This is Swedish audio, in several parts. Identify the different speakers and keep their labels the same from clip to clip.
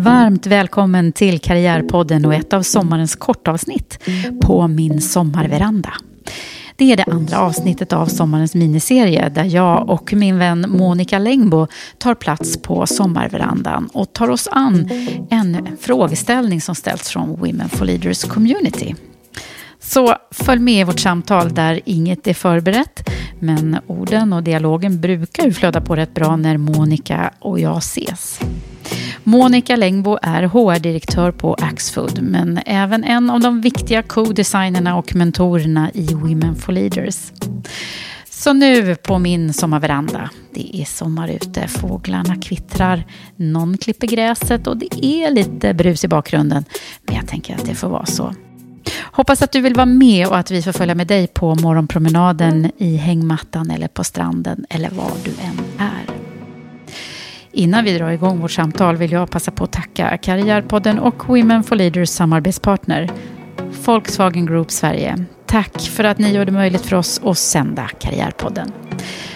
Speaker 1: Varmt välkommen till Karriärpodden och ett av sommarens kortavsnitt på min sommarveranda. Det är det andra avsnittet av sommarens miniserie där jag och min vän Monica Längbo tar plats på sommarverandan och tar oss an en frågeställning som ställts från Women for Leaders Community. Så följ med i vårt samtal där inget är förberett men orden och dialogen brukar flöda på rätt bra när Monica och jag ses. Monica Längbo är HR-direktör på Axfood men även en av de viktiga co-designerna och mentorerna i Women for Leaders. Så nu på min sommarveranda. Det är sommar ute, fåglarna kvittrar, någon klipper gräset och det är lite brus i bakgrunden. Men jag tänker att det får vara så. Hoppas att du vill vara med och att vi får följa med dig på morgonpromenaden i hängmattan eller på stranden eller var du än är. Innan vi drar igång vårt samtal vill jag passa på att tacka Karriärpodden och Women for Leaders samarbetspartner Volkswagen Group Sverige. Tack för att ni gör det möjligt för oss att sända Karriärpodden.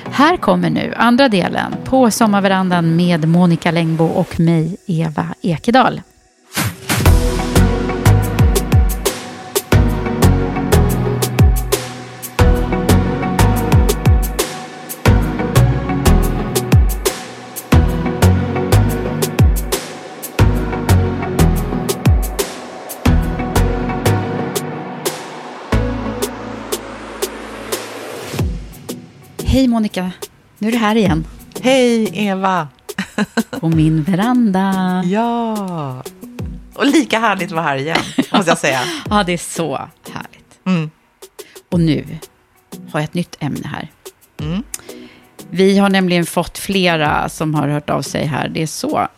Speaker 1: Här kommer nu andra delen på sommarverandan med Monica Längbo och mig, Eva Ekedal. Hej Monica, nu är du här igen.
Speaker 2: Hej Eva!
Speaker 1: På min veranda.
Speaker 2: Ja! Och lika härligt att vara här igen, måste jag säga.
Speaker 1: Ja, det är så härligt.
Speaker 2: Mm.
Speaker 1: Och nu har jag ett nytt ämne här.
Speaker 2: Mm.
Speaker 1: Vi har nämligen fått flera som har hört av sig här. Det är så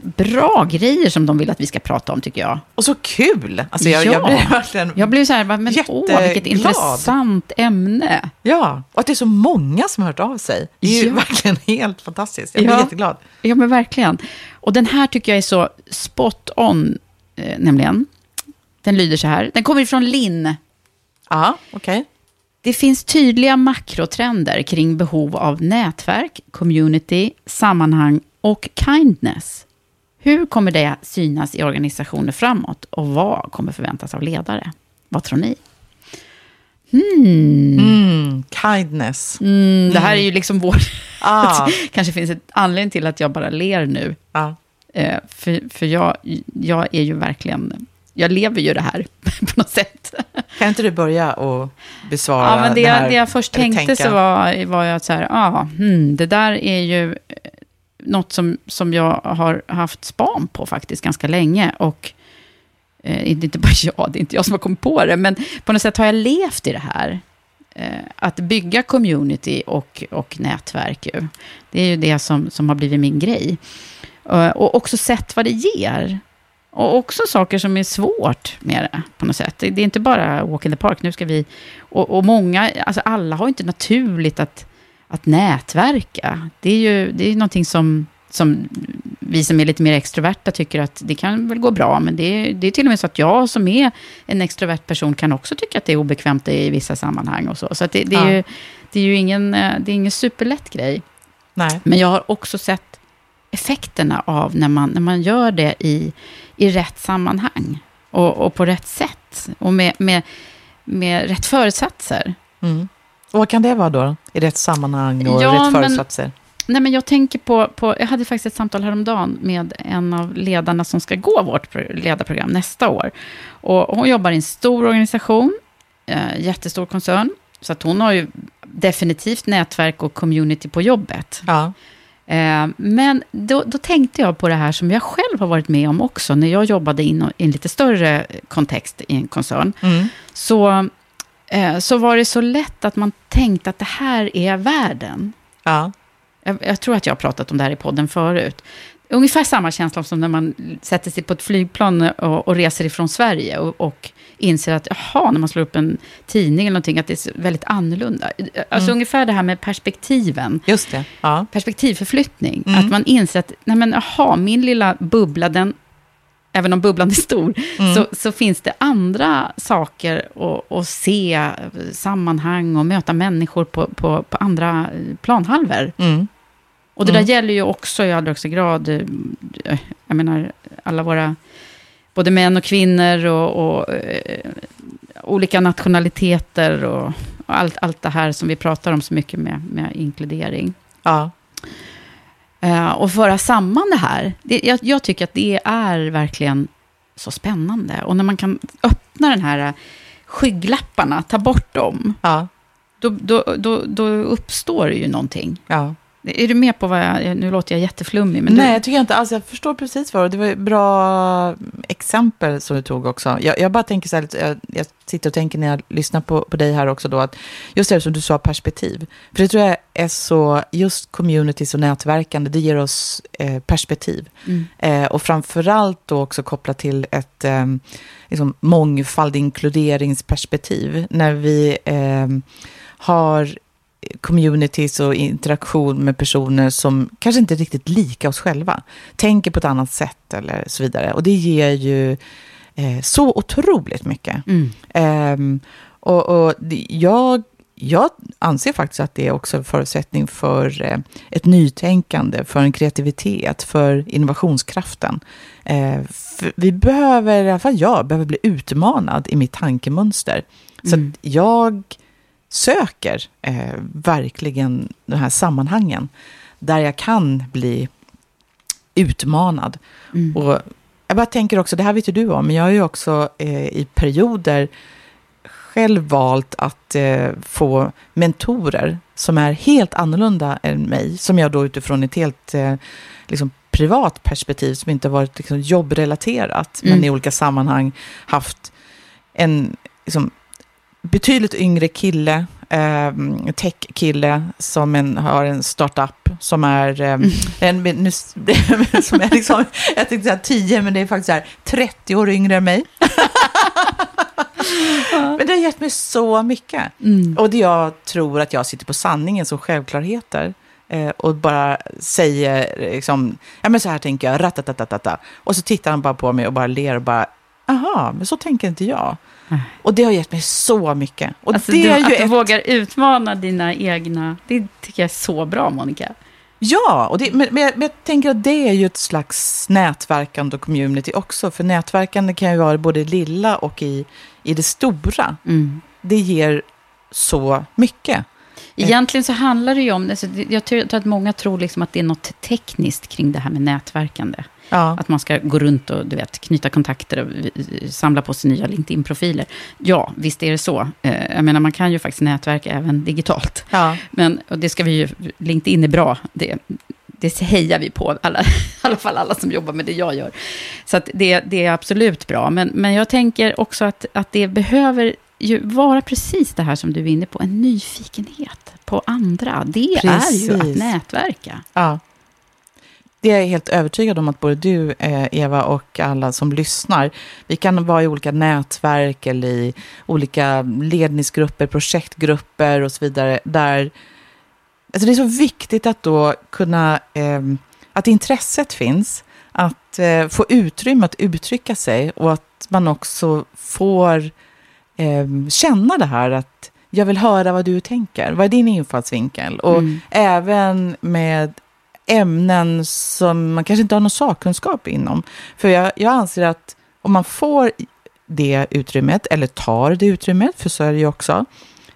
Speaker 1: bra grejer som de vill att vi ska prata om, tycker jag.
Speaker 2: Och så kul! Alltså jag, jag blir verkligen...
Speaker 1: Jag blev så här, men åh, vilket
Speaker 2: Jätteglad.
Speaker 1: intressant ämne.
Speaker 2: Ja, och att det är så många som har hört av sig. Det är ju
Speaker 1: Ja.
Speaker 2: verkligen helt fantastiskt. Jag blir
Speaker 1: Ja.
Speaker 2: jätteglad.
Speaker 1: Ja, men verkligen. Och den här tycker jag är så spot on, eh, nämligen. Den lyder så här. Den kommer ifrån Linn.
Speaker 2: Ja, okej.
Speaker 1: Det finns tydliga makrotrender kring behov av nätverk, community, sammanhang och kindness. Hur kommer det synas i organisationer framåt och vad kommer förväntas av ledare? Vad tror ni? Hmm.
Speaker 2: Mm, kindness.
Speaker 1: Mm, det här är ju liksom vår...
Speaker 2: Ah.
Speaker 1: kanske finns ett anledning till att jag bara ler nu.
Speaker 2: Ja.
Speaker 1: Eh, för för jag, jag är ju verkligen... Jag lever ju det här på något sätt.
Speaker 2: Kan inte du börja och besvara
Speaker 1: Ja, men det,
Speaker 2: det här?
Speaker 1: det jag först tänkte
Speaker 2: tänka?
Speaker 1: så var, var jag att så här, ja, hmm, det där är ju något som, som jag har haft span på faktiskt ganska länge. Och eh, det är inte bara jag, det är inte jag som har kommit på det, men på något sätt har jag levt i det här. Eh, att bygga community och, och nätverk, ju. det är ju det som, som har blivit min grej. Eh, och också sett vad det ger. Och också saker som är svårt med det på något sätt. Det är inte bara walk in the park, nu ska vi... Och, och många, alltså alla har inte naturligt att, att nätverka. Det är ju det är någonting som, som vi som är lite mer extroverta tycker att det kan väl gå bra. Men det är, det är till och med så att jag som är en extrovert person kan också tycka att det är obekvämt i vissa sammanhang och så. Så det, det, är
Speaker 2: Ja.
Speaker 1: ju, det är ju ingen, eh, det är ingen superlätt grej.
Speaker 2: Nej.
Speaker 1: Men jag har också sett effekterna av när man, när man gör det i, i rätt sammanhang. Och, och på rätt sätt. Och med, med, med rätt föresatser.
Speaker 2: Mm. Och vad kan det vara då? I rätt sammanhang och
Speaker 1: Ja,
Speaker 2: rätt
Speaker 1: men-
Speaker 2: föresatser?
Speaker 1: Nej, men jag tänker på, på, jag hade faktiskt ett samtal häromdagen med en av ledarna som ska gå vårt pro- ledarprogram nästa år. Och hon jobbar i en stor organisation, eh, jättestor koncern. Så att hon har ju definitivt nätverk och community på jobbet.
Speaker 2: Ja.
Speaker 1: Eh, men då, då tänkte jag på det här som jag själv har varit med om också, när jag jobbade i en, i en lite större kontext i en koncern.
Speaker 2: Mm.
Speaker 1: Så, så var det så lätt att man tänkte att det här är världen.
Speaker 2: Ja.
Speaker 1: Jag, jag tror att jag har pratat om det här i podden förut. Ungefär samma känsla som när man sätter sig på ett flygplan och, och reser ifrån Sverige och, och inser att, jaha, när man slår upp en tidning eller någonting, att det är väldigt annorlunda. Alltså ungefär det här med perspektiven.
Speaker 2: Just det. Ja.
Speaker 1: Perspektivförflyttning.
Speaker 2: Mm.
Speaker 1: Att man inser att, nej men jaha, min lilla bubbla, den, även om bubblan är stor,
Speaker 2: Mm.
Speaker 1: så, så finns det andra saker att, se, sammanhang och möta människor på, på, på andra planhalvor.
Speaker 2: Mm.
Speaker 1: Och det
Speaker 2: Mm.
Speaker 1: där gäller ju också i allra högsta grad, eh, jag menar, alla våra, både män och kvinnor och, och eh, olika nationaliteter och, och allt, allt det här som vi pratar om så mycket med, med inkludering.
Speaker 2: Ja.
Speaker 1: Eh, och föra samman det här, det, jag, jag tycker att det är verkligen så spännande. Och när man kan öppna den här eh, skygglapparna, ta bort dem,
Speaker 2: Ja.
Speaker 1: då, då, då, då uppstår det ju någonting.
Speaker 2: ja.
Speaker 1: Är du med på vad jag... Nu låter jag jätteflummig, men
Speaker 2: Nej,
Speaker 1: du,
Speaker 2: jag tycker inte alls. Jag förstår precis vad det var. Det var ett bra exempel som du tog också. Jag, jag bara tänker så här, jag, jag sitter och tänker när jag lyssnar på, på dig här också då, att just det som du sa, perspektiv. För det tror jag är så, just communities och nätverkande, det ger oss eh, perspektiv.
Speaker 1: Mm.
Speaker 2: Eh, och framförallt då också kopplat till ett eh, liksom mångfald inkluderingsperspektiv. När vi eh, har communities och interaktion med personer som kanske inte är riktigt lika oss själva. Tänker på ett annat sätt eller så vidare. Och det ger ju eh, så otroligt mycket.
Speaker 1: Mm.
Speaker 2: Ehm, och och jag, jag anser faktiskt att det är också en förutsättning för eh, ett nytänkande, för en kreativitet, för innovationskraften. Eh, för vi behöver, i alla fall jag, behöver bli utmanad i mitt tankemönster. Så
Speaker 1: Mm.
Speaker 2: att jag söker eh, verkligen de här sammanhangen där jag kan bli utmanad.
Speaker 1: Mm.
Speaker 2: Och jag bara tänker också, det här vet ju du om, men jag har ju också eh, i perioder själv valt att eh, få mentorer som är helt annorlunda än mig, som jag då utifrån ett helt eh, liksom, privat perspektiv, som inte varit liksom, jobbrelaterat, men
Speaker 1: Mm.
Speaker 2: i olika sammanhang haft en liksom, betydligt yngre kille, eh, tech-kille, som en, har en startup som är, eh, en, nu, som är liksom, jag tänkte säga 10, men det är faktiskt så här 30 år yngre än mig. men det har gett mig så mycket.
Speaker 1: Mm.
Speaker 2: Och det jag tror att jag sitter på sanningen som självklarheter. Eh, och bara säger, liksom, ja men så här tänker jag, ratatatatata. Och så tittar han bara på mig och bara ler och bara, aha, men så tänker inte jag. Och det har gett mig så mycket. Och
Speaker 1: Alltså,
Speaker 2: det
Speaker 1: du,
Speaker 2: är ju
Speaker 1: att du
Speaker 2: ett...
Speaker 1: vågar utmana dina egna... Det tycker jag är så bra, Monica.
Speaker 2: Ja, och det, men, men, jag, men jag tänker att det är ju ett slags nätverkande och community också. För nätverkande kan ju vara både i lilla och i, i det stora.
Speaker 1: Mm.
Speaker 2: Det ger så mycket.
Speaker 1: Egentligen så handlar det ju om... Alltså, jag tror tror att många tror liksom att det är något tekniskt kring det här med nätverkande.
Speaker 2: Ja,
Speaker 1: Att man ska gå runt och du vet, knyta kontakter och samla på sig nya LinkedIn-profiler. Ja, visst är det så. Eh, Jag menar, man kan ju faktiskt nätverka även digitalt.
Speaker 2: ja.
Speaker 1: Men och det ska vi ju... LinkedIn är bra. Det, det hejar vi på, alla, i alla fall alla som jobbar med det jag gör. Så det, det är absolut bra. Men, men jag tänker också att, att det behöver ju vara precis det här som du är inne på, en nyfikenhet på andra. Det är ju att
Speaker 2: Precis.
Speaker 1: nätverka.
Speaker 2: ja. Det är jag helt övertygad om att både du, eh, Eva, och alla som lyssnar, vi kan vara i olika nätverk eller i olika ledningsgrupper, projektgrupper och så vidare, där alltså det är så viktigt att då kunna, eh, att intresset finns, att eh, få utrymme att uttrycka sig och att man också får eh, känna det här att jag vill höra vad du tänker. Vad är din infallsvinkel? Och mm. även med ämnen som man kanske inte har någon sakkunskap inom. För jag, jag anser att om man får det utrymmet, eller tar det utrymmet, för så är det ju också,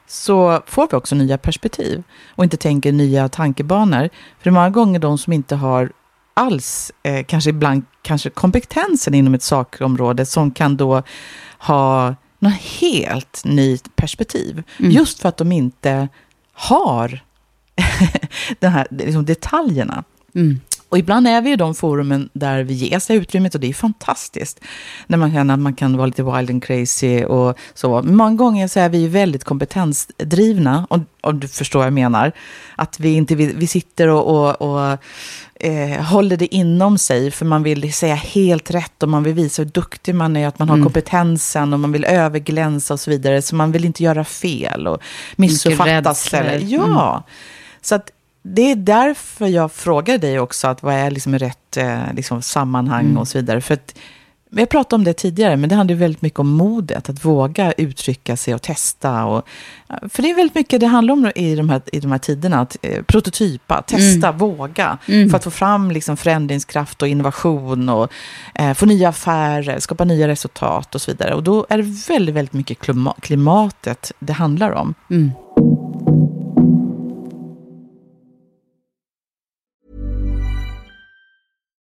Speaker 2: så får vi också nya perspektiv och inte tänker nya tankebanor. För det är många gånger de som inte har alls, eh, kanske ibland kanske kompetensen inom ett sakområde som kan då ha något helt nytt perspektiv. Mm. Just för att de inte har de här liksom detaljerna. Mm. Och ibland är vi i de forumen där vi ges det utrymmet och det är fantastiskt. När man känner att man kan vara lite wild and crazy och så. Men många gånger så är vi väldigt kompetensdrivna, och, och du förstår vad jag menar. Att vi inte vi, vi sitter och, och, och eh, håller det inom sig för man vill säga helt rätt och man vill visa hur duktig man är, att man har mm. kompetensen och man vill överglänsa och så vidare. Så man vill inte göra fel och missuppfattas. Ja, mm. Så att det är därför jag frågar dig också, att vad är liksom rätt eh, liksom, sammanhang mm. och så vidare. För att, har pratat om det tidigare, men det handlar väldigt mycket om modet, att våga uttrycka sig och testa. Och, för det är väldigt mycket det handlar om i de här, i de här tiderna, att eh, prototypa, testa, mm. våga. Mm. För att få fram liksom, förändringskraft och innovation och eh, få nya affärer, skapa nya resultat och så vidare. Och då är det väldigt, väldigt mycket klimatet det handlar om. Mm.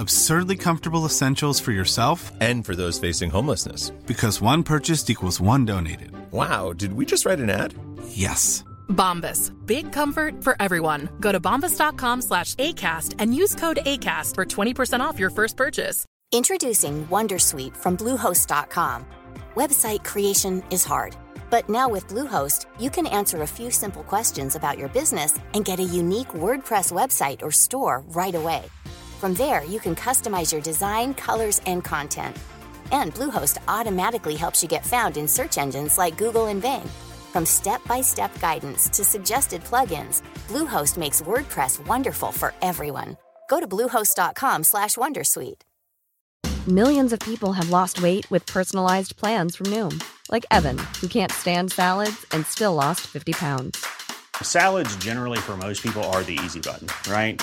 Speaker 3: Absurdly comfortable essentials for yourself
Speaker 4: and for those facing homelessness.
Speaker 3: Because one purchased equals one donated.
Speaker 4: Wow, did we just write an ad?
Speaker 3: Yes.
Speaker 5: Bombas. Big comfort for everyone. Go to bombas.com slash ACAST and use code ACAST for 20% off your first purchase.
Speaker 6: Introducing Wondersuite from Bluehost.com. Website creation is hard. But now with Bluehost, you can answer a few simple questions about your business and get a unique WordPress website or store right away. From there, you can customize your design, colors, and content. And Bluehost automatically helps you get found in search engines like Google and Bing. From step-by-step guidance to suggested plugins, Bluehost makes WordPress wonderful for everyone. Go to bluehost.com/wondersuite.
Speaker 7: Millions of people have lost weight with personalized plans from Noom, like Evan, who can't stand salads and still lost 50 pounds.
Speaker 8: Salads generally for most people are the easy button, right?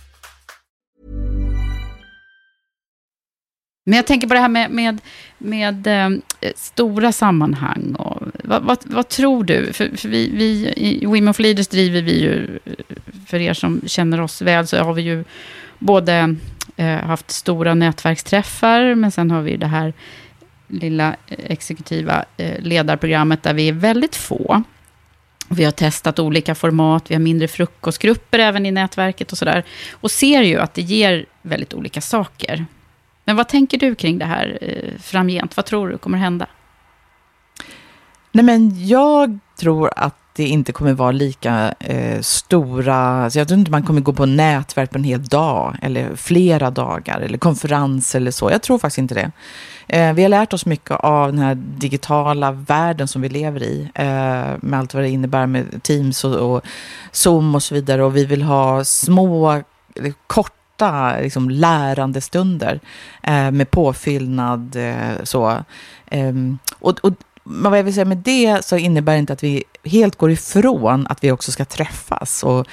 Speaker 1: Men jag tänker på det här med, med, med eh, stora sammanhang. Och, vad, vad, vad tror du? För, för vi, vi, I Women for Leaders driver vi ju, eh, för er som känner oss väl, så har vi ju både eh, haft stora nätverksträffar, men sen har vi det här lilla exekutiva eh, ledarprogrammet där vi är väldigt få. Vi har testat olika format, vi har mindre frukostgrupper även i nätverket och sådär. Och ser ju att det ger väldigt olika saker. Men vad tänker du kring det här eh, framgent? Vad tror du kommer hända?
Speaker 2: Nej, men jag tror att det inte kommer vara lika eh, stora... Alltså jag tror inte man kommer gå på nätverk på en hel dag eller flera dagar eller konferens eller så. Jag tror faktiskt inte det. Eh, vi har lärt oss mycket av den här digitala världen som vi lever i eh, med allt vad det innebär med Teams och, och Zoom och så vidare. Och vi vill ha små, eh, korta liksom, lärandestunder eh, med påfyllnad. Eh, så. Ehm, och, och men vad jag vill säga med det så innebär det inte att vi helt går ifrån att vi också ska träffas och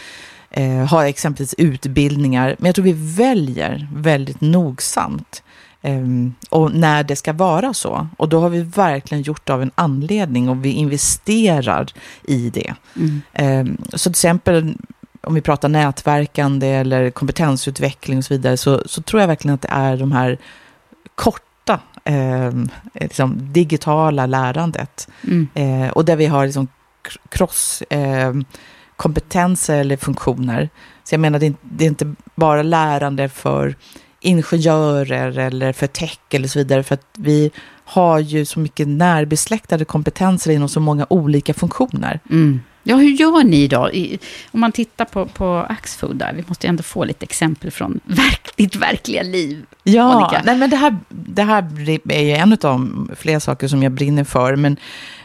Speaker 2: eh, ha exempelvis utbildningar. Men jag tror vi väljer väldigt nogsamt eh, och när det ska vara så. Och då har vi verkligen gjort det av en anledning och vi investerar i det. Mm. Eh, så till exempel om vi pratar nätverkande eller kompetensutveckling och så vidare så, så tror jag verkligen att det är de här korta eh, liksom digitala lärandet. Mm. Eh, och där vi har liksom cross eh, kompetenser eller funktioner. Så jag menar, det är, det är inte bara lärande för ingenjörer eller för tech eller så vidare, för att vi har ju så mycket närbesläktade kompetenser inom så många olika funktioner.
Speaker 1: Mm. Ja, hur gör ni då? I, om man tittar på, på Axfood där, vi måste ju ändå få lite exempel från verk, ditt verkliga liv.
Speaker 2: Ja, nej, men det här, det här är ju en av de flera saker som jag brinner för, men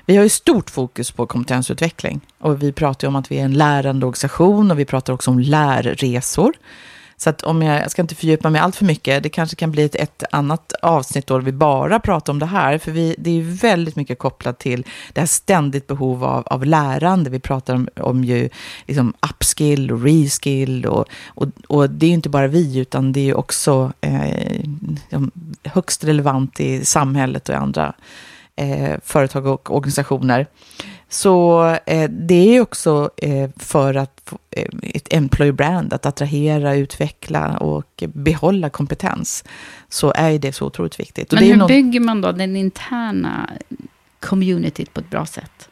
Speaker 2: vi har ju stort fokus på kompetensutveckling. Och vi pratar ju om att vi är en lärande organisation och vi pratar också om lärresor. Så att om jag, jag ska inte fördjupa mig allt för mycket, det kanske kan bli ett, ett annat avsnitt då vi bara pratar om det här, för vi, det är ju väldigt mycket kopplat till det här ständigt behov av, av lärande. Vi pratar om, om ju liksom upskill och reskill och, och, och det är ju inte bara vi, utan det är ju också eh, liksom högst relevant i samhället och i andra eh, företag och organisationer. Så eh, det är också eh, för att få eh, ett employer brand, att attrahera, utveckla och behålla kompetens, så är det så otroligt viktigt.
Speaker 1: Men hur någon... bygger man då den interna communityt på ett bra sätt?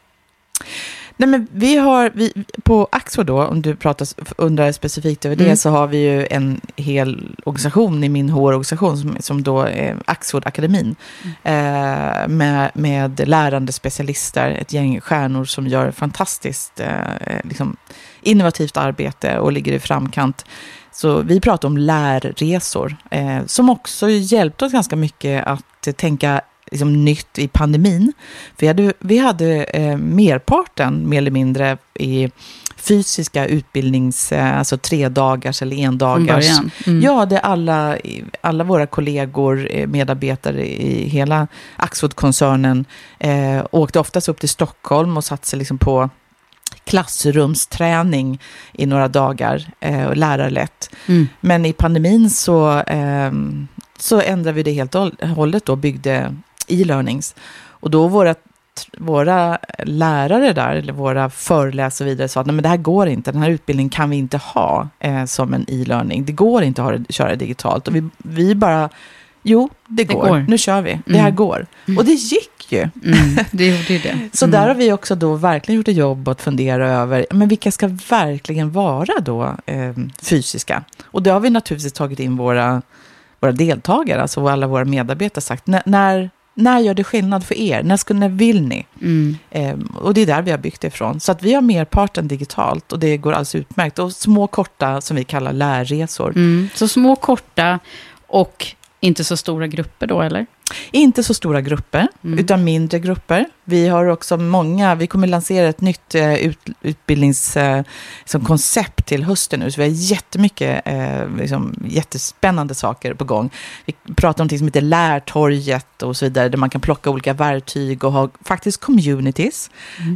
Speaker 2: Nej, men vi har, vi, på Axo då, om du pratar, undrar specifikt över det, mm. så har vi ju en hel organisation i min HR-organisation som, som då är Axfood-akademin. Mm. Eh, med, med lärande specialister, ett gäng stjärnor som gör fantastiskt eh, liksom, innovativt arbete och ligger i framkant. Så vi pratar om lärresor, eh, som också hjälpt oss ganska mycket att tänka liksom nytt i pandemin. Vi hade, vi hade eh, merparten, mer eller mindre, i fysiska utbildnings, eh, alltså tre dagars eller endagars. Mm. Ja, det alla, alla våra kollegor, eh, medarbetare i hela Axfood-koncernen eh, åkte oftast upp till Stockholm och satte sig liksom på klassrumsträning i några dagar eh, och lärarlätt. Mm. Men i pandemin så, eh, så ändrade vi det helt och hållet och byggde e-learnings. Och då våra, våra lärare där, eller våra föreläsare och vidare, sa att Nej, men det här går inte, den här utbildningen kan vi inte ha eh, som en e-learning. Det går inte att ha det, köra digitalt. Och vi, vi bara, jo, det, det går. går. nu kör vi, mm. det här mm. går. Mm. Och det gick ju.
Speaker 1: Mm, det gjorde det.
Speaker 2: Så där mm. har vi också då verkligen gjort ett jobb att fundera över, men vilka ska verkligen vara då eh, fysiska? Och det har vi naturligtvis tagit in våra våra deltagare, alltså alla våra medarbetare, sagt när, när gör det skillnad för er? När, ska, när vill ni? Mm. Ehm, och det är där vi har byggt det ifrån. Så att vi har merparten digitalt och det går alldeles utmärkt. Och små korta, som vi kallar lärresor.
Speaker 1: Mm. Så små korta och Inte så stora grupper då, eller?
Speaker 2: Inte så stora grupper,
Speaker 1: Mm.
Speaker 2: utan mindre grupper. Vi har också många, vi kommer lansera ett nytt eh, ut, utbildningskoncept eh, som koncept till hösten nu. Så vi har jättemycket eh, liksom, jättespännande saker på gång. Vi pratar om någonting som heter Lärtorget och så vidare, där man kan plocka olika verktyg och ha faktiskt communities.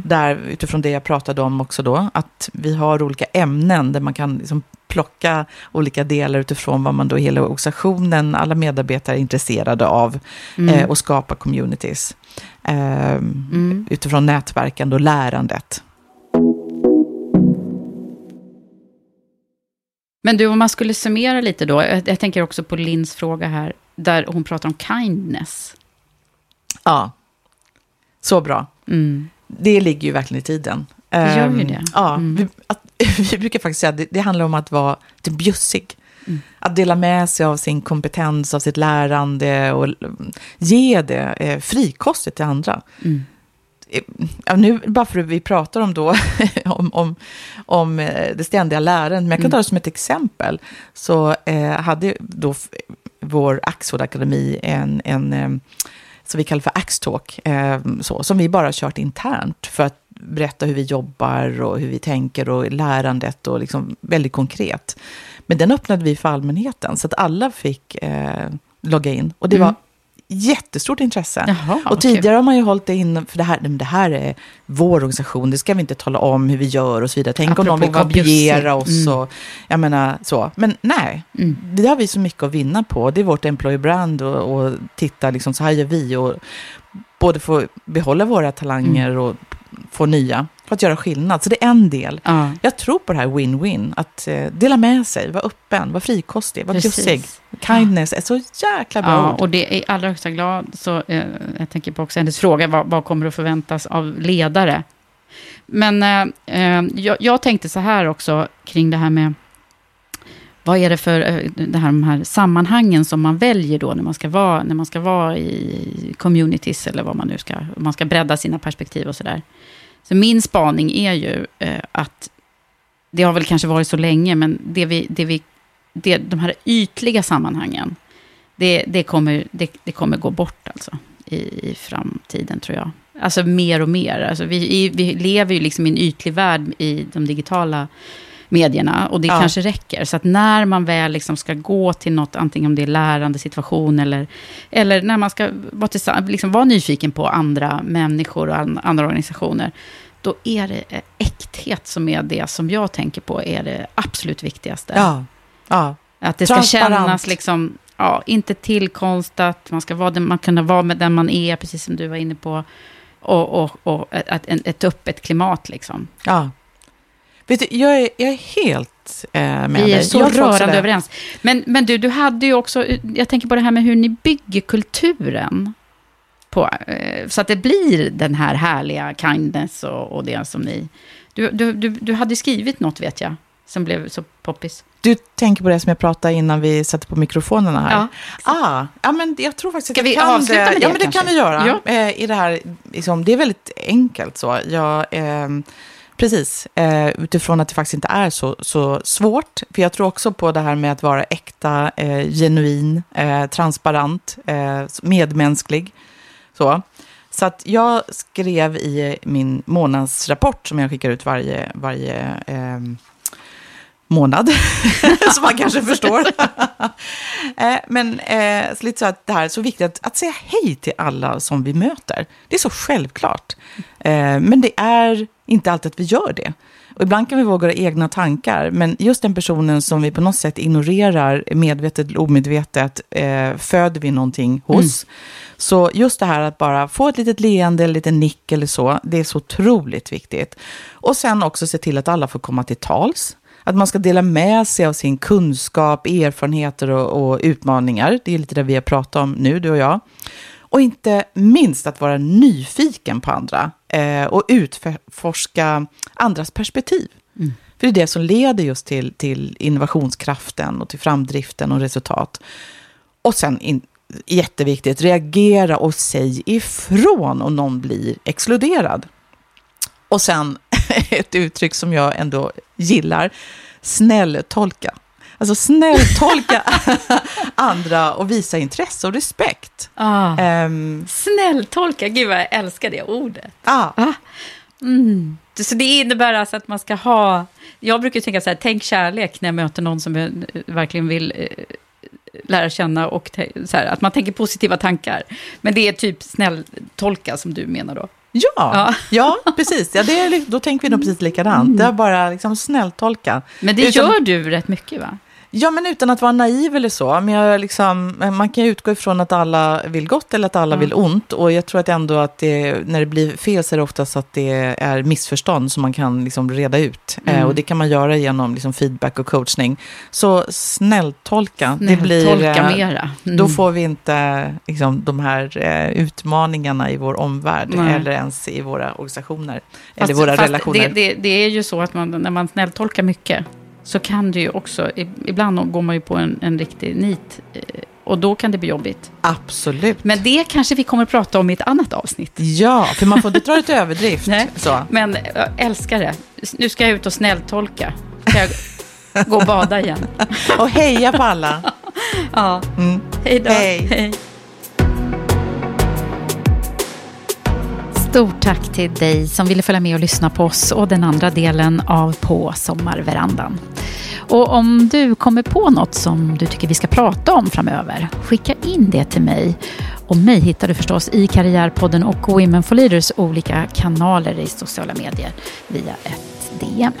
Speaker 2: Där, utifrån det jag pratade om också då, att vi har olika ämnen där man kan liksom plocka olika delar utifrån vad man då hela organisationen, alla medarbetare är intresserade av
Speaker 1: Mm.
Speaker 2: eh, och skapa communities. Eh, Utifrån nätverkande och lärandet.
Speaker 1: Men du, om man skulle summera lite då. Jag, jag tänker också på Linns fråga här, där hon pratar om kindness.
Speaker 2: Ja, så bra.
Speaker 1: Mm.
Speaker 2: Det ligger ju verkligen i tiden.
Speaker 1: Det gör ju
Speaker 2: Ehm,
Speaker 1: det.
Speaker 2: Ja,
Speaker 1: Mm.
Speaker 2: vi, att, vi brukar faktiskt säga att det, det handlar om att vara lite bjussig.
Speaker 1: Mm.
Speaker 2: Att dela med sig av sin kompetens, av sitt lärande och ge det eh, frikostigt till andra.
Speaker 1: Mm.
Speaker 2: Eh, Ja, nu, bara för att vi pratar om, då, om, om, om eh, det ständiga lärandet, men jag kan
Speaker 1: Mm.
Speaker 2: ta det som ett exempel, så eh, hade då vår Axfood Akademi en, en eh, som vi kallar för Axtalk, eh, så, som vi bara kört internt för att berätta hur vi jobbar och hur vi tänker och lärandet och liksom väldigt konkret. Men den öppnade vi för allmänheten så att alla fick eh, logga in och det
Speaker 1: Mm.
Speaker 2: var jättestort intresse.
Speaker 1: Jaha,
Speaker 2: och tidigare har man ju hållit det in, för det här, det här är vår organisation, det ska vi inte tala om hur vi gör och så vidare. Tänk om
Speaker 1: Apropå
Speaker 2: någon vill
Speaker 1: vad bjussig.
Speaker 2: kopiera oss
Speaker 1: Mm.
Speaker 2: och, jag menar så. Men nej,
Speaker 1: Mm.
Speaker 2: det har vi så mycket att vinna på. Det är vårt employer brand och, och titta liksom, så här gör vi och både få behålla våra talanger
Speaker 1: Mm.
Speaker 2: och få nya, för att göra skillnad. Så det är en del.
Speaker 1: Ja.
Speaker 2: Jag tror på det här win-win, att eh, dela med sig, vara öppen, vara frikostig, vara bjussig. Kindness är så jäkla bra
Speaker 1: Ja,
Speaker 2: ord.
Speaker 1: och det är i allra högsta grad så, eh, jag tänker på också hennes fråga, vad, vad kommer att förväntas av ledare? Men eh, eh, jag, jag tänkte så här också kring det här med, vad är det för eh, det här, de här sammanhangen som man väljer då när man ska vara, när man ska vara i communities eller vad man nu ska, man ska bredda sina perspektiv och sådär. Så min spaning är ju eh, att det har väl kanske varit så länge, men det vi, det vi, det, de här ytliga sammanhangen, det, det, kommer, det, det kommer gå bort alltså i, i framtiden tror jag. Alltså mer och mer. Alltså vi, vi lever ju liksom i en ytlig värld i de digitala medierna och det
Speaker 2: Ja.
Speaker 1: kanske räcker. Så att när man väl liksom ska gå till något, antingen om det är lärande situation eller, eller när man ska vara, liksom vara nyfiken på andra människor och an- andra organisationer, då är det eh, äkthet som är det som jag tänker på är det absolut viktigaste.
Speaker 2: Ja, ja.
Speaker 1: Att det ska kännas liksom, ja, inte tillkonstat, man ska vara den, man kunna vara med den man är, precis som du var inne på. Och, och, och ett, ett, ett öppet klimat liksom.
Speaker 2: ja. Vet du, jag är, jag är helt eh, med
Speaker 1: Vi är
Speaker 2: dig.
Speaker 1: så
Speaker 2: Jag
Speaker 1: rörande
Speaker 2: det.
Speaker 1: överens. Men, men du, du hade ju också, jag tänker på det här med hur ni bygger kulturen. På, eh, så att det blir den här härliga kindness och, och det som ni... Du, du, du, du hade skrivit något vet jag, som blev så poppis.
Speaker 2: Du tänker på det som jag pratade innan vi satte på mikrofonerna här.
Speaker 1: Ja,
Speaker 2: ah, ja, men jag tror faktiskt
Speaker 1: Ska
Speaker 2: att jag kan
Speaker 1: avsluta med det
Speaker 2: Ja, men det
Speaker 1: kanske?
Speaker 2: kan vi göra.
Speaker 1: Ja.
Speaker 2: Eh, I det här, liksom, det är väldigt enkelt så. Jag, eh, precis, eh, utifrån att det faktiskt inte är så, så svårt. För jag tror också på det här med att vara äkta, eh, genuin, eh, transparent, eh, medmänsklig. Så. Så att jag skrev i min månadsrapport som jag skickar ut varje, varje eh, månad, som man kanske förstår. eh, men så lite så att det här är så viktigt att, att säga hej till alla som vi möter. Det är så självklart. Men det är inte alltid att vi gör det. Och ibland kan vi våga våra egna tankar, men just den personen som vi på något sätt ignorerar, medvetet eller omedvetet, eh, föder vi någonting hos. Så just det här att bara få ett litet leende, eller lite nick eller så, det är så otroligt viktigt. Och sen också se till att alla får komma till tals. Att man ska dela med sig av sin kunskap, erfarenheter och, och utmaningar. Det är lite det vi har pratat om nu, du och jag. Och inte minst att vara nyfiken på andra eh, och utforska andras perspektiv. För det är det som leder just till, till innovationskraften och till framdriften och resultat. Och sen, in, jätteviktigt, reagera och säg ifrån om någon blir exkluderad. Och sen ett uttryck som jag ändå gillar, snälltolka. Alltså snälltolka andra och visa intresse och respekt.
Speaker 1: Ah. Um, snälltolka, gud vad jag älskar det ordet.
Speaker 2: Ah.
Speaker 1: ah. Mm. Så det innebär alltså att man ska ha... Jag brukar tänka så här, tänk kärlek när jag möter någon som verkligen vill eh, lära känna och så här, att man tänker positiva tankar. Men det är typ snälltolka som du menar då?
Speaker 2: Ja, ja. ja precis. Ja, det är, då tänker vi nog precis likadant. Mm. Det är bara liksom snälltolka.
Speaker 1: Men det Utan, gör du rätt mycket va?
Speaker 2: Ja, men utan att vara naiv eller så. Men jag liksom, man kan ju utgå ifrån att alla vill gott eller att alla mm. vill ont. Och jag tror att ändå att det, när det blir fel så är det oftast att det är missförstånd som man kan liksom reda ut. Eh, mm. Eh, och det kan man göra genom liksom feedback och coachning. Så snälltolka.
Speaker 1: Snälltolka det blir, eh, mera.
Speaker 2: Mm. Då får vi inte liksom, de här eh, utmaningarna i vår omvärld Nej. eller ens i våra organisationer. Fast, eller våra relationer.
Speaker 1: Det, det, det är ju så att man, när man snälltolkar mycket så kan det ju också, ibland går man ju på en, en riktig nit eh, och då kan det bli jobbigt.
Speaker 2: Absolut.
Speaker 1: Men det kanske vi kommer att prata om i ett annat avsnitt.
Speaker 2: Ja, för man får inte dra till överdrift.
Speaker 1: Nej,
Speaker 2: så.
Speaker 1: Men jag älskar det. Nu ska jag ut och snälltolka. Ska jag gå och bada igen.
Speaker 2: och heja på alla.
Speaker 1: ja. Mm. Hej då.
Speaker 2: Hej. Hej.
Speaker 1: Stort tack till dig som ville följa med och lyssna på oss och den andra delen av På sommarverandan. Och om du kommer på något som du tycker vi ska prata om framöver, skicka in det till mig. Och mig hittar du förstås i Karriärpodden och Women for Leaders olika kanaler i sociala medier via ett DM.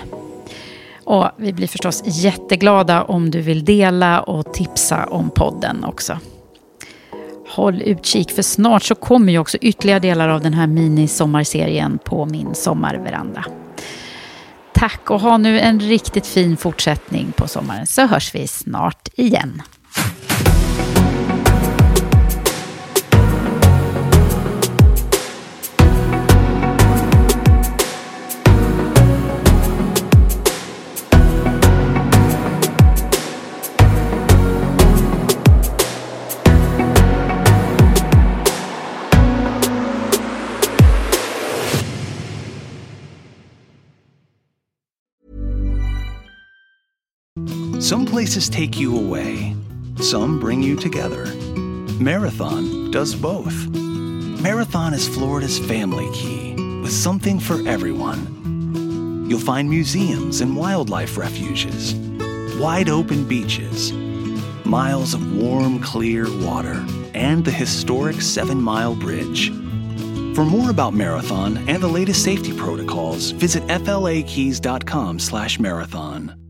Speaker 1: Och vi blir förstås jätteglada om du vill dela och tipsa om podden också. Håll utkik för snart så kommer ju också ytterligare delar av den här minisommarserien på min sommarveranda. Tack och ha nu en riktigt fin fortsättning på sommaren så hörs vi snart igen.
Speaker 9: Some places take you away, some bring you together. Marathon does both. Marathon is Florida's family key with something for everyone. You'll find museums and wildlife refuges, wide open beaches, miles of warm, clear water, and the historic Seven Mile Bridge. For more about Marathon and the latest safety protocols, visit flakeys.com/marathon.